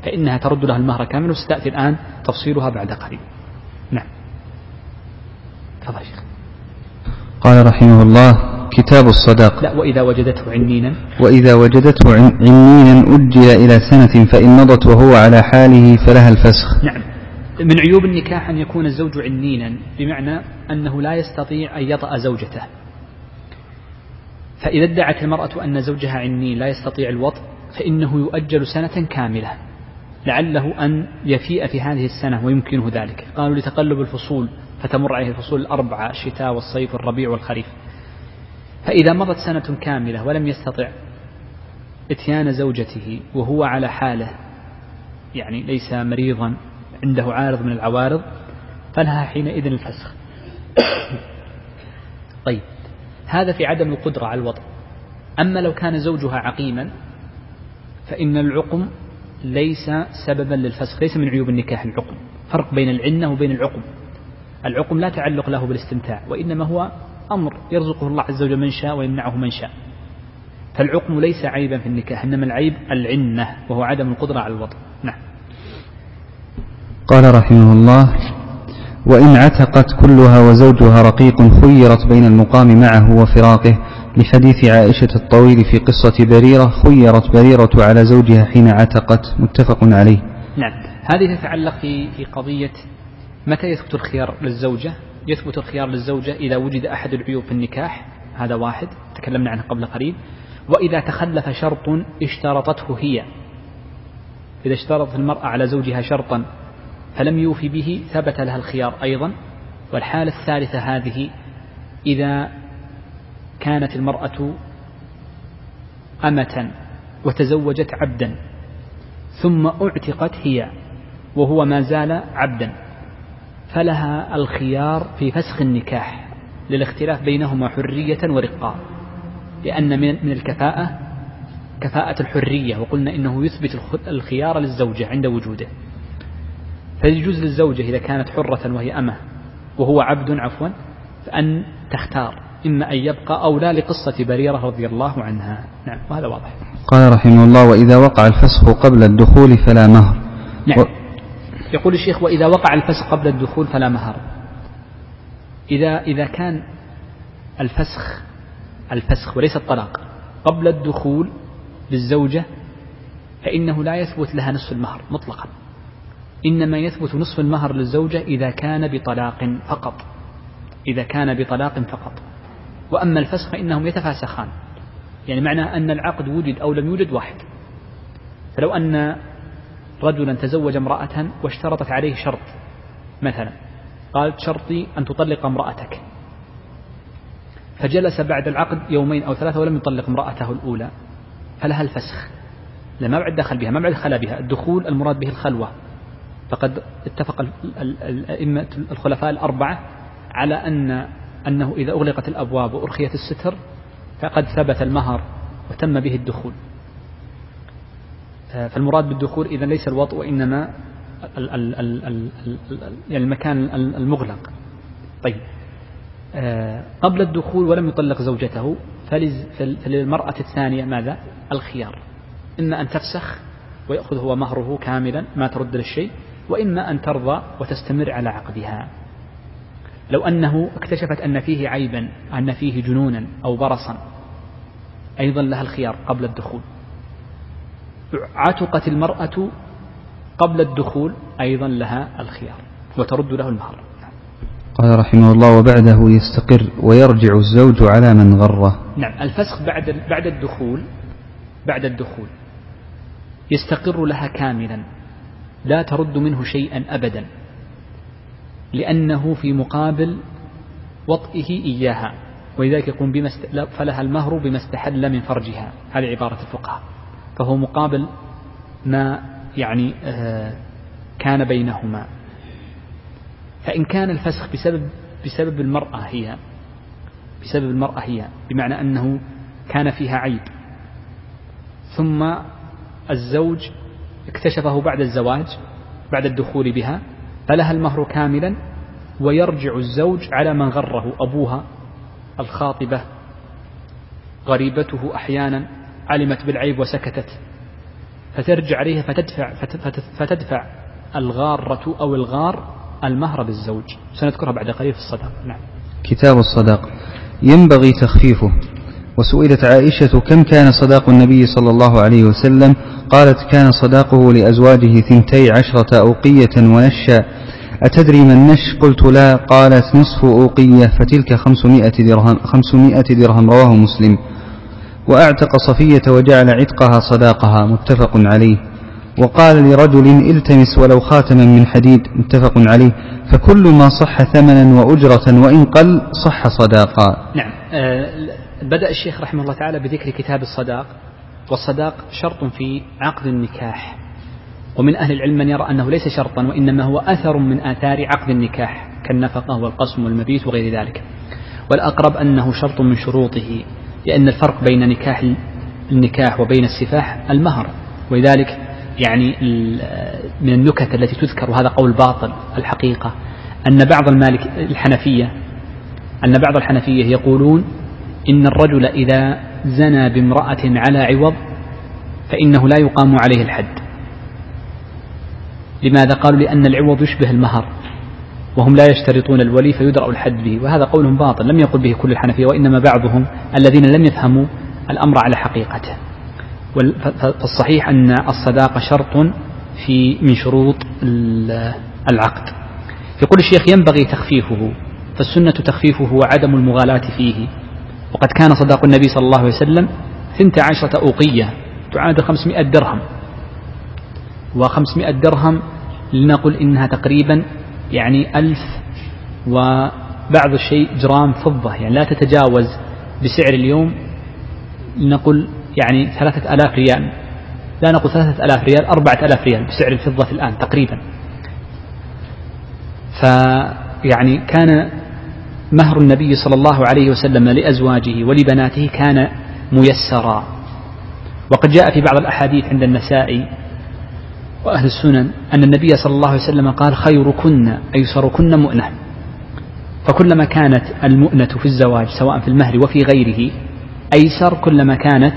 فإنها ترد له المهر كاملا وستأتي الآن تفصيلها بعد قليل. نعم. تفضل شيخ. قال رحمه الله كتاب الصداق. لا وإذا وجدته عنينا. وإذا وجدته عنينا أجل إلى سنة فإن مضت وهو على حاله فلها الفسخ. نعم. من عيوب النكاح أن يكون الزوج عنينا بمعنى أنه لا يستطيع أن يطأ زوجته. فإذا ادعت المرأة أن زوجها عنين لا يستطيع الوطء فإنه يؤجل سنة كاملة. لعله أن يفيء في هذه السنة ويمكنه ذلك. قالوا لتقلب الفصول فتمر عليه الفصول الأربعة الشتاء والصيف والربيع والخريف. فإذا مضت سنة كاملة ولم يستطع إتيان زوجته وهو على حاله يعني ليس مريضا عنده عارض من العوارض فلها حينئذ الفسخ. طيب هذا في عدم القدرة على الوضع. أما لو كان زوجها عقيما فإن العقم ليس سببا للفسخ ليس من عيوب النكاح العقم. فرق بين العنة وبين العقم. العقم لا تعلق له بالاستمتاع وإنما هو أمر يرزقه الله عز وجل من شاء ويمنعه من شاء. فالعقم ليس عيبا في النكاح إنما العيب العنة وهو عدم القدرة على الوضع. نعم. قال رحمه الله وإن عتقت كلها وزوجها رقيق خيرت بين المقام معه وفراقه لحديث عائشة الطويل في قصة بريرة خيرت بريرة على زوجها حين عتقت. متفق عليه. نعم. هذه تتعلق في في قضية متى يثبت الخيار للزوجة؟ يثبت الخيار للزوجة إذا وجد أحد العيوب في النكاح. هذا واحد. تكلمنا عنه قبل قليل وإذا تخلف شرط اشترطته هي. إذا اشترطت المرأة على زوجها شرطا فلم يوفي به ثبت لها الخيار أيضا. والحالة الثالثة هذه إذا كانت المرأة أمة وتزوجت عبدا ثم أعتقت هي وهو ما زال عبدا. فلها الخيار في فسخ النكاح للاختلاف بينهما حرية ورقاء لأن من الكفاءة كفاءة الحرية وقلنا إنه يثبت الخيار للزوجة عند وجوده. فيجوز للزوجة إذا كانت حرة وهي أمة وهو عبد عفوا فأن تختار إما أن يبقى أو لا لقصة بريرة رضي الله عنها. نعم وهذا واضح. قال رحمه الله وإذا وقع الفسخ قبل الدخول فلا مهر. نعم. و... يقول الشيخ وإذا وقع الفسخ قبل الدخول فلا مهر. إذا إذا كان الفسخ الفسخ وليس الطلاق قبل الدخول للزوجة فإنه لا يثبت لها نصف المهر مطلقا. إنما يثبت نصف المهر للزوجة إذا كان بطلاق فقط. إذا كان بطلاق فقط. وأما الفسخ فإنهم يتفاسخان. يعني معنى أن العقد وجد أو لم يوجد واحد. فلو أن رجلا تزوج امرأة واشترطت عليه شرط مثلا قالت شرطي أن تطلق امرأتك. فجلس بعد العقد يومين أو ثلاثة ولم يطلق امرأته الأولى. فلها الفسخ. لا ما بعد دخل بها ما بعد خلا بها. الدخول المراد به الخلوة. فقد اتفق الأئمة الخلفاء الأربعة على أن أنه إذا أغلقت الأبواب وأرخيت الستر فقد ثبت المهر وتم به الدخول. فالمراد بالدخول إذا ليس الوطء وإنما يعني المكان المغلق. طيب. قبل الدخول ولم يطلق زوجته فللمرأة الثانية ماذا؟ الخيار. إما أن تفسخ ويأخذ هو مهره كاملا ما ترد للشيء وإما أن ترضى وتستمر على عقدها. لو أنه اكتشفت أن فيه عيبا أن فيه جنونا أو برصا أيضا لها الخيار قبل الدخول. عتقت المرأة قبل الدخول أيضا لها الخيار وترد له المهر. قال رحمه الله وبعده يستقر ويرجع الزوج على من غره. نعم الفسخ بعد بعد الدخول بعد الدخول يستقر لها كاملا لا ترد منه شيئا أبدا لأنه في مقابل وطئه إياها ولذلك يقول بما فلها المهر بما استحل من فرجها هذه عبارة الفقهاء. فهو مقابل ما يعني آه، كان بينهما. فإن كان الفسخ بسبب بسبب المرأة هي بسبب المرأة هي بمعنى أنه كان فيها عيب. ثم الزوج اكتشفه بعد الزواج بعد الدخول بها فلها المهر كاملا ويرجع الزوج على من غره أبوها الخاطبة. غريبته أحيانا علمت بالعيب وسكتت. فترجع عليها فتدفع, فتدفع الغارة أو الغار المهر للزوج سنذكرها بعد قليل في الصدق. نعم. كتاب الصداق. ينبغي تخفيفه. وسئلت عائشة كم كان صداق النبي صلى الله عليه وسلم؟ قالت كان صداقه لأزواجه ثنتي عشرة أوقية ونشا. أتدري ما النش؟ قلت لا. قالت نصف أوقية فتلك خمسمائة درهم, خمسمائة درهم رواه مسلم. وأعتق صفية وجعل عتقها صداقها متفق عليه. وقال لرجل التمس ولو خاتما من حديد متفق عليه. فكل ما صح ثمنا وأجرة وإن قل صح صداقا. نعم. آه، بدأ الشيخ رحمه الله تعالى بذكر كتاب الصداق. والصداق شرط في عقد النكاح. ومن أهل العلم من يرى أنه ليس شرطا وإنما هو أثر من آثار عقد النكاح كالنفقة والقسم والمبيت وغير ذلك. والأقرب أنه شرط من شروطه. لأن الفرق بين نكاح النكاح وبين السفاح المهر. ولذلك يعني من النكت التي تذكر وهذا قول باطل الحقيقة أن بعض المالك الحنفية أن بعض الحنفية يقولون إن الرجل إذا زنى بامرأة على عوض فإنه لا يقام عليه الحد. لماذا؟ قالوا لأن العوض يشبه المهر. وهم لا يشترطون الولي فيدرأ الحد به وهذا قول باطل لم يقل به كل الحنفية وإنما بعضهم الذين لم يفهموا الأمر على حقيقته. فالصحيح أن الصداقة شرط في من شروط العقد. يقول الشيخ ينبغي تخفيفه فالسنة تخفيفه وعدم المغالاة فيه. وقد كان صداق النبي صلى الله عليه وسلم ثنت عشرة أوقية تعادل خمسمائة درهم. وخمسمائة درهم لنقل إنها تقريبا يعني ألف وبعض الشيء جرام فضة يعني لا تتجاوز بسعر اليوم لنقل يعني ثلاثة ألاف ريال. لا نقول ثلاثة ألاف ريال أربعة ألاف ريال بسعر الفضة الآن تقريبا. فيعني كان مهر النبي صلى الله عليه وسلم لأزواجه ولبناته كان ميسرا. وقد جاء في بعض الأحاديث عند النسائي وأهل السنن أن النبي صلى الله عليه وسلم قال خيركن أيسركن مؤنة فكلما كانت المؤنة في الزواج سواء في المهر وفي غيره أيسر كلما كانت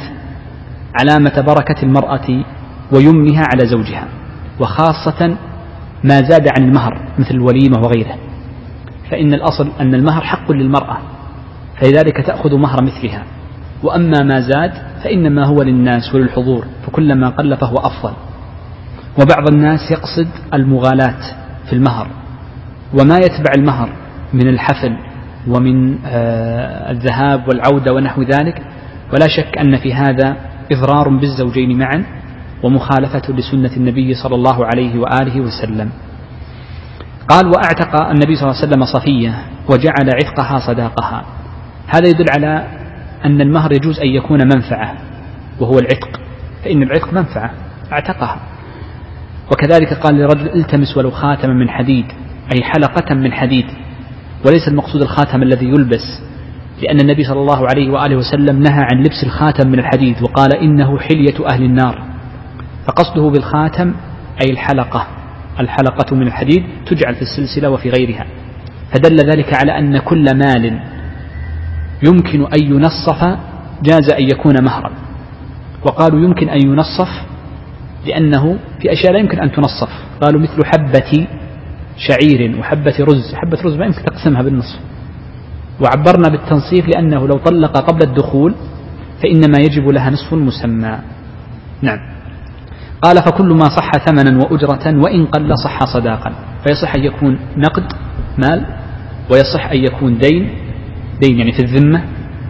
علامة بركة المرأة ويمنها على زوجها وخاصة ما زاد عن المهر مثل الوليمة وغيره. فإن الأصل أن المهر حق للمرأة فلذلك تأخذ مهر مثلها. وأما ما زاد فإنما هو للناس وللحضور فكلما قل فهو أفضل. وبعض الناس يقصد المغالاة في المهر وما يتبع المهر من الحفل ومن آه، الذهاب والعودة ونحو ذلك ولا شك أن في هذا إضرار بالزوجين معا ومخالفة لسنة النبي صلى الله عليه وآله وسلم. قال وأعتق النبي صلى الله عليه وسلم صفية وجعل عتقها صداقها. هذا يدل على أن المهر يجوز أن يكون منفعة وهو العتق. فإن العتق منفعة أعتقها. وكذلك قال لرجل التمس ولو خاتما من حديد أي حلقة من حديد وليس المقصود الخاتم الذي يلبس لأن النبي صلى الله عليه وآله وسلم نهى عن لبس الخاتم من الحديد وقال إنه حلية أهل النار. فقصده بالخاتم أي الحلقة الحلقة من الحديد تجعل في السلسلة وفي غيرها. فدل ذلك على أن كل مال يمكن أن ينصف جاز أن يكون مهرا وقالوا يمكن أن ينصف لأنه في أشياء لا يمكن أن تنصف. قالوا مثل حبة شعير وحبة رز. حبة رز ما يمكن تقسمها بالنصف. وعبرنا بالتنصيف لأنه لو طلق قبل الدخول فإنما يجب لها نصف مسمى. نعم. قال فكل ما صح ثمنا وأجرة وإن قل صح صداقا. فيصح أن يكون نقد مال. ويصح أن يكون دين دين يعني في الذمة.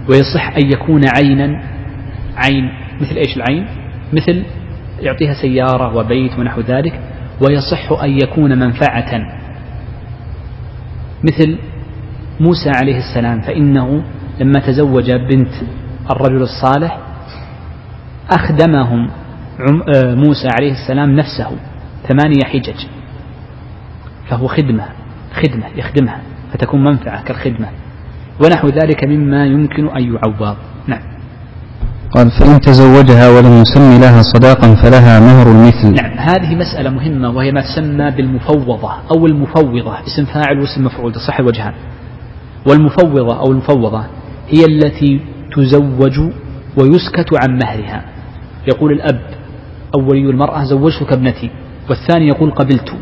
ويصح أن يكون عينا عين. مثل إيش العين؟ مثل يعطيها سيارة وبيت ونحو ذلك ويصح أن يكون منفعة. مثل موسى عليه السلام فإنه لما تزوج بنت الرجل الصالح أخدمهم آه، موسى عليه السلام نفسه ثمانية حجج. فهو خدمة خدمة يخدمها فتكون منفعة كالخدمة. ونحو ذلك مما يمكن أن يعوض. نعم. قال فإن تزوجها ولم يسم لها صداقا فلها مهر المثل. نعم هذه مسألة مهمة وهي ما تسمى بالمفوضة أو المفوضة اسم فاعل واسم مفعول تصح الوجهان والمفوضة أو المفوضة هي التي تزوج ويسكت عن مهرها. يقول الأب أو ولي المرأة زوجتك ابنتي والثاني يقول قبلت.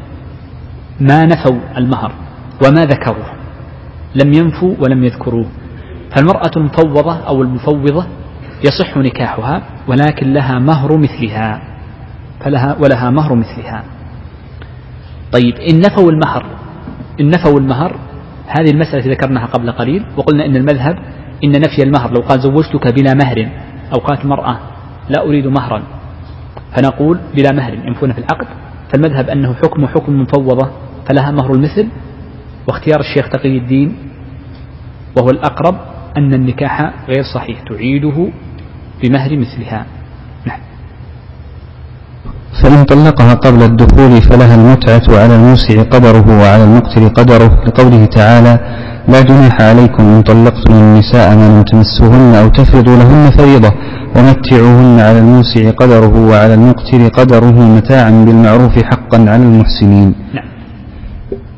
ما نفوا المهر وما ذكروه. لم ينفوا ولم يذكروه. فالمرأة المفوضة أو المفوضة يصح نكاحها ولكن لها مهر مثلها فلها ولها مهر مثلها. طيب إن نفوا المهر إن نفوا المهر هذه المسألة ذكرناها قبل قليل وقلنا إن المذهب إن نفي المهر لو قال زوجتك بلا مهر أو قالت المرأة لا أريد مهرا فنقول بلا مهر ينفون في العقد فالمذهب أنه حكم حكم مفوضة فلها مهر المثل واختيار الشيخ تقي الدين وهو الأقرب أن النكاح غير صحيح تعيده بمهر مثلها. نعم. فإن طلقها قبل الدخول فلها المتعة على الموسع قدره وعلى المقتر قدره لقوله تعالى لا جناح عليكم إن طلقتم النساء ما لم تمسوهن أو تفرضوا لهن فريضة ومتعوهن على الموسع قدره وعلى المقتر قدره متاعا بالمعروف حقا على المحسنين. نعم.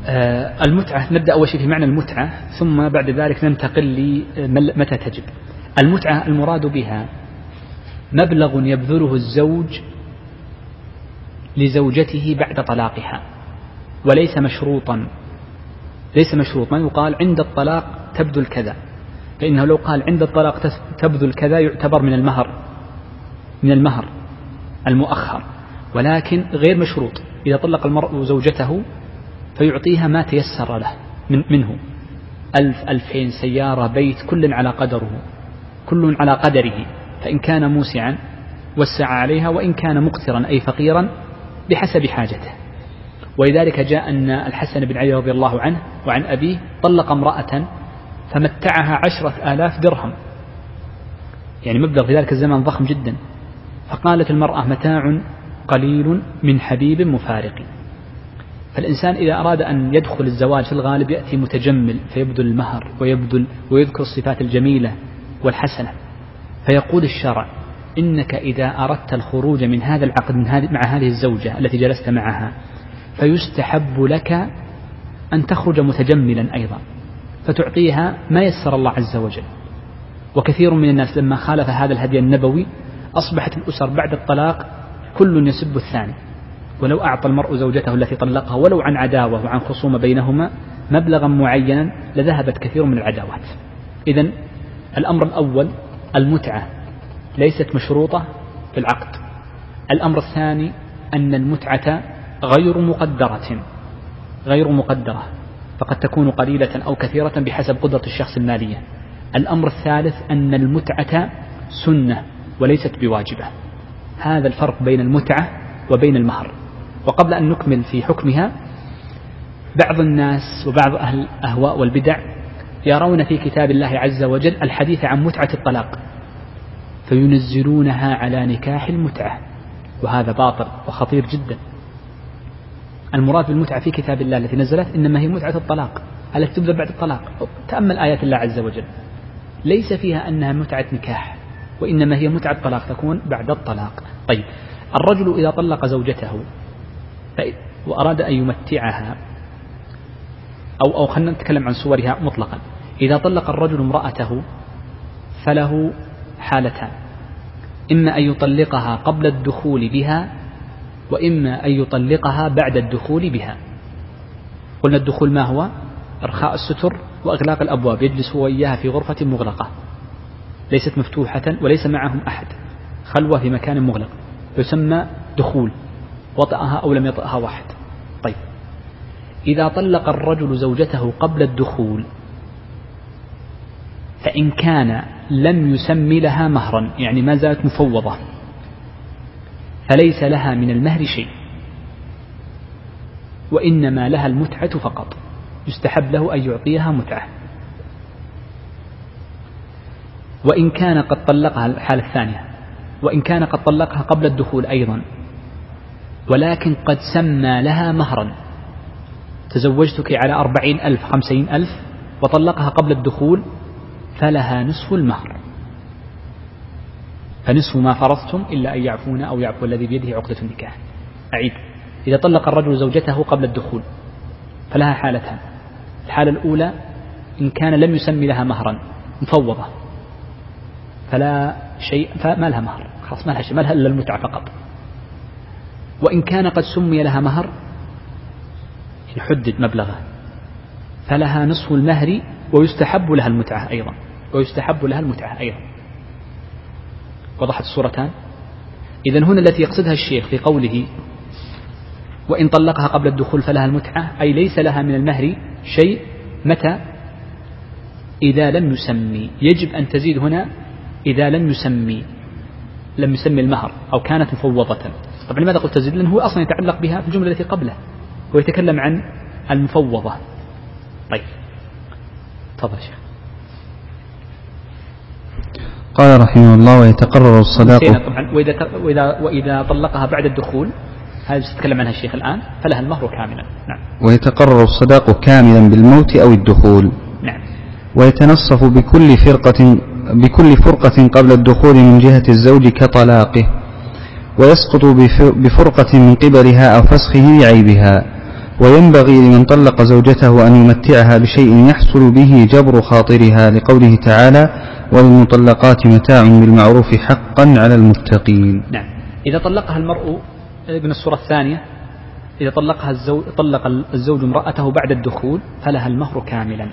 آه المتعة نبدأ أول شيء في معنى المتعة ثم بعد ذلك ننتقل لمتى تجب. المتعة المراد بها مبلغ يبذله الزوج لزوجته بعد طلاقها وليس مشروطا. ليس مشروط. ما يقال عند الطلاق تبذل كذا فإنه لو قال عند الطلاق تبذل كذا يعتبر من المهر من المهر المؤخر. ولكن غير مشروط. إذا طلق المرء زوجته فيعطيها ما تيسر له من منه. ألف ألفين سيارة بيت كل على قدره كل على قدره. فإن كان موسعا وسع عليها وإن كان مقترا أي فقيرا بحسب حاجته. ولذلك جاء أن الحسن بن علي رضي الله عنه وعن أبيه طلق امرأة فمتعها عشرة آلاف درهم. يعني مبلغ في ذلك الزمان ضخم جدا. فقالت المرأة متاع قليل من حبيب مفارق. فالإنسان إذا أراد أن يدخل الزواج في الغالب يأتي متجمل فيبذل المهر ويبذل ويذكر الصفات الجميلة والحسنة. فيقول الشرع إنك إذا أردت الخروج من هذا العقد من هذه مع هذه الزوجة التي جلست معها فيستحب لك أن تخرج متجملا أيضا فتعطيها ما يسر الله عز وجل. وكثير من الناس لما خالف هذا الهدي النبوي أصبحت الأسر بعد الطلاق كل يسب الثاني. ولو أعطى المرء زوجته التي طلقها ولو عن عداوة وعن خصومة بينهما مبلغا معينا لذهبت كثير من العداوات. إذا الأمر الأول المتعة ليست مشروطة في العقد. الأمر الثاني أن المتعة غير مقدرة غير مقدرة فقد تكون قليلة أو كثيرة بحسب قدرة الشخص المالية. الأمر الثالث أن المتعة سنة وليست بواجبة. هذا الفرق بين المتعة وبين المهر. وقبل أن نكمل في حكمها بعض الناس وبعض أهل الأهواء والبدع يرون في كتاب الله عز وجل الحديث عن متعة الطلاق فينزلونها على نكاح المتعة وهذا باطل وخطير جدا. المراد بالمتعة في كتاب الله التي نزلت إنما هي متعة الطلاق التي تبذل بعد الطلاق؟ تأمل آيات الله عز وجل ليس فيها أنها متعة نكاح وإنما هي متعة طلاق تكون بعد الطلاق. طيب الرجل إذا طلق زوجته وأراد أن يمتعها أو أو خلينا نتكلم عن صورها مطلقا. إذا طلق الرجل امرأته فله حالتان. إما أن يطلقها قبل الدخول بها وإما أن يطلقها بعد الدخول بها. قلنا الدخول ما هو؟ إرخاء الستر وإغلاق الأبواب. يجلس هو وإياها في غرفة مغلقة. ليست مفتوحة وليس معهم أحد. خلوة في مكان مغلق. يسمى دخول. وطأها أو لم يطأها واحد. طيب. إذا طلق الرجل زوجته قبل الدخول فإن كان لم يسم لها مهرا يعني ما زالت مفوضة فليس لها من المهر شيء وإنما لها المتعة فقط يستحب له أن يعطيها متعة. وإن كان قد طلقها الحالة الثانية وإن كان قد طلقها قبل الدخول أيضا ولكن قد سمى لها مهرا. تزوجتك على أربعين ألف خمسين ألف وطلقها قبل الدخول فلها نصف المهر. فنصف ما فرضتم إلا أن يعفون أو يعفو الذي بيده عقدة النكاح. أعيد. إذا طلق الرجل زوجته قبل الدخول فلها حالتان. الحالة الأولى إن كان لم يسمي لها مهرا مفوضة. فلا شيء فما لها مهر. خلاص ما لها شيء ما لها إلا المتعة فقط. وإن كان قد سمي لها مهر يحدد مبلغه فلها نصف المهر ويستحب لها المتعة أيضا. ويستحب لها المتعة أيضا. وضحت الصورتان. إذا هنا التي يقصدها الشيخ في قوله وإن طلقها قبل الدخول فلها المتعة أي ليس لها من المهر شيء متى؟ إذا لم يسمي. يجب أن تزيد هنا إذا لم يسمي. لم يسمي المهر أو كانت مفوضة. طبعا لماذا قلت تزيد؟ لأنه هو أصلا يتعلق بها في الجملة التي قبله هو يتكلم عن المفوضة. طيب. تفضل شيخ. قال رحمه الله ويتقرر الصداق. طبعا. وإذا, وإذا, وإذا طلقها بعد الدخول هذه سيتكلم عنها الشيخ الآن؟ فلها المهر كاملا. نعم. ويتقرر الصداق كاملا بالموت أو الدخول. نعم. ويتنصف بكل فرقة بكل فرقة قبل الدخول من جهة الزوج كطلاقه. ويسقط بفرقة من قبلها أو فسخه لعيبها. وينبغي لمن طلق زوجته أن يمتعها بشيء يحصل به جبر خاطرها لقوله تعالى وللمطلقات متاع بالمعروف حقا على المتقين. نعم. إذا طلقها المرء من الصورة الثانية إذا طلقها الزوج طلق الزوج امرأته بعد الدخول فلها المهر كاملا.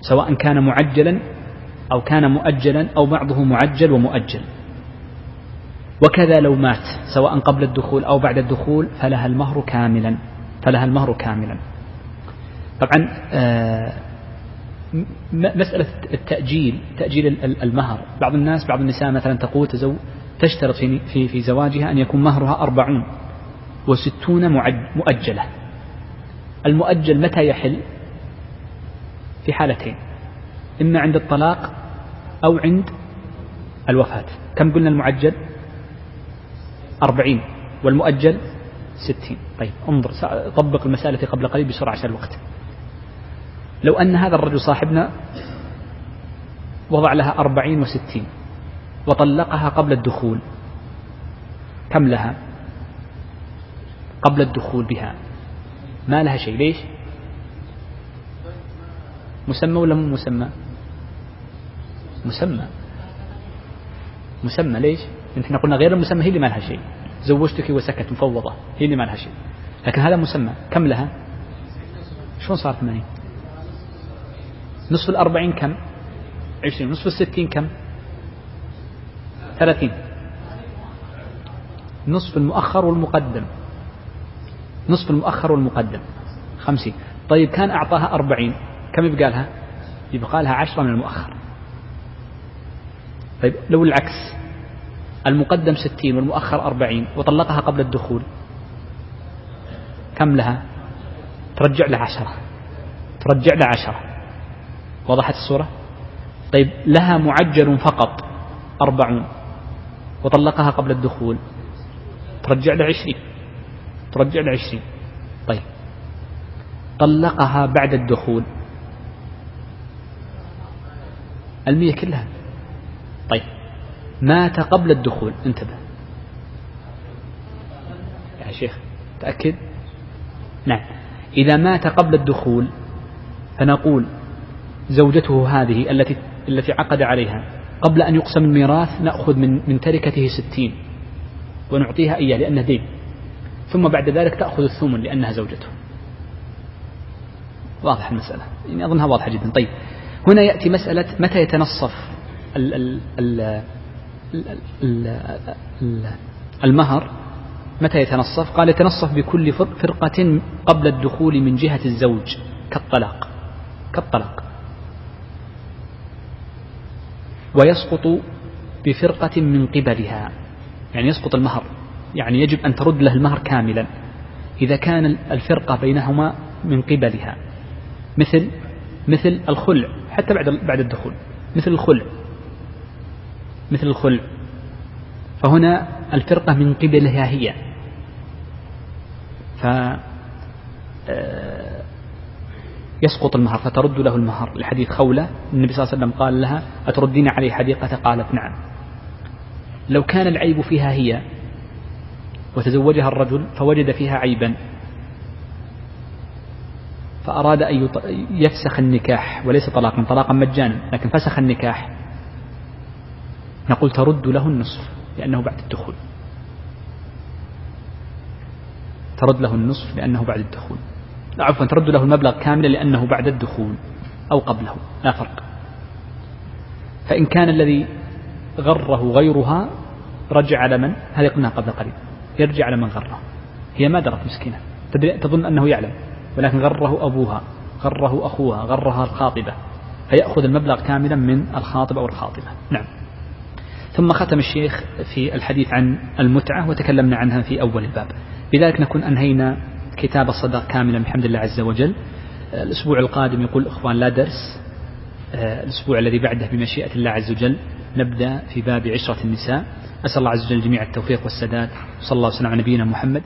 سواء كان معجلا أو كان مؤجلا أو بعضه معجل ومؤجل. وكذا لو مات سواء قبل الدخول أو بعد الدخول فلها المهر كاملا فلها المهر كاملا. طبعا آه، مسألة التأجيل تأجيل المهر. بعض الناس بعض النساء مثلا تقول تزو تشترط في, في, في زواجها أن يكون مهرها أربعون وستون مؤجلة. المؤجل متى يحل؟ في حالتين. إما عند الطلاق أو عند الوفاة. كم قلنا المعجل؟ أربعين والمؤجل ستين. طيب انظر طبق المسألة قبل قليل بسرعة عشان الوقت. لو أن هذا الرجل صاحبنا وضع لها أربعين وستين وطلقها قبل الدخول كم لها؟ قبل الدخول بها. ما لها شيء. ليش؟ مسمى ولا مو مسمى؟ مسمى. مسمى. ليش؟ إحنا قلنا غير المسمى هي اللي ما لها شيء. زوجتك وسكت مفوضة هي اللي ما لها شيء. لكن هذا مسمى. كم لها؟ شلون صار ثمانين؟ نصف الأربعين كم؟ عشرين. نصف الستين كم؟ ثلاثين. نصف المؤخر والمقدم. نصف المؤخر والمقدم. خمسين. طيب كان أعطاها أربعين. كم يبقى لها؟ يبقى لها عشرة من المؤخر. طيب لو العكس. المقدم ستين والمؤخر أربعين وطلقها قبل الدخول. كم لها؟ ترجع لها عشرة. ترجع لها عشرة. وضحت الصورة؟ طيب لها معجل فقط أربعون وطلقها قبل الدخول. ترجع له عشرين. ترجع له عشرين. طيب طلقها بعد الدخول. المية كلها. طيب مات قبل الدخول. انتبه. يا شيخ تأكد؟ نعم. إذا مات قبل الدخول فنقول زوجته هذه التي التي عقد عليها قبل أن يقسم الميراث نأخذ من من تركته ستين ونعطيها إياه لأنه دين. ثم بعد ذلك تأخذ الثمن لأنها زوجته. واضح المسألة. يعني أظنها واضحة جدا. طيب. هنا يأتي مسألة متى يتنصف ال ال ال المهر متى يتنصف؟ قال يتنصف بكل فرقة قبل الدخول من جهة الزوج كالطلاق كالطلاق. ويسقط بفرقة من قبلها يعني يسقط المهر يعني يجب أن ترد له المهر كاملا إذا كان الفرقة بينهما من قبلها. مثل مثل الخلع حتى بعد بعد الدخول مثل الخلع. مثل الخلع فهنا الفرقة من قبلها هي. ف آه، يسقط المهر فترد له المهر. لحديث خولة النبي صلى الله عليه وسلم قال لها أتردين عليه حديقة؟ قالت نعم. لو كان العيب فيها هي وتزوجها الرجل فوجد فيها عيبا. فأراد أن يفسخ النكاح وليس طلاقا. طلاقا مجانا لكن فسخ النكاح. نقول ترد له النصف لأنه بعد الدخول. ترد له النصف لأنه بعد الدخول. لا عفوا ترد له المبلغ كاملا لأنه بعد الدخول أو قبله لا فرق. فإن كان الذي غره غيرها رجع على من؟ هذه قلنا قبل قليل. يرجع على من غره. هي ما درت مسكينة. تظن أنه يعلم ولكن غره أبوها غره أخوها غرها الخاطبة فيأخذ المبلغ كاملا من الخاطب أو الخاطبة. نعم. ثم ختم الشيخ في الحديث عن المتعة وتكلمنا عنها في أول الباب. بذلك نكون أنهينا كتاب الصدق كاملا بحمد الله عز وجل. الأسبوع القادم يقول الإخوان لا درس. الأسبوع الذي بعده بمشيئة الله عز وجل نبدأ في باب عشرة النساء. أسأل الله عز وجل جميع التوفيق والسداد. صلى الله وسلم على نبينا محمد.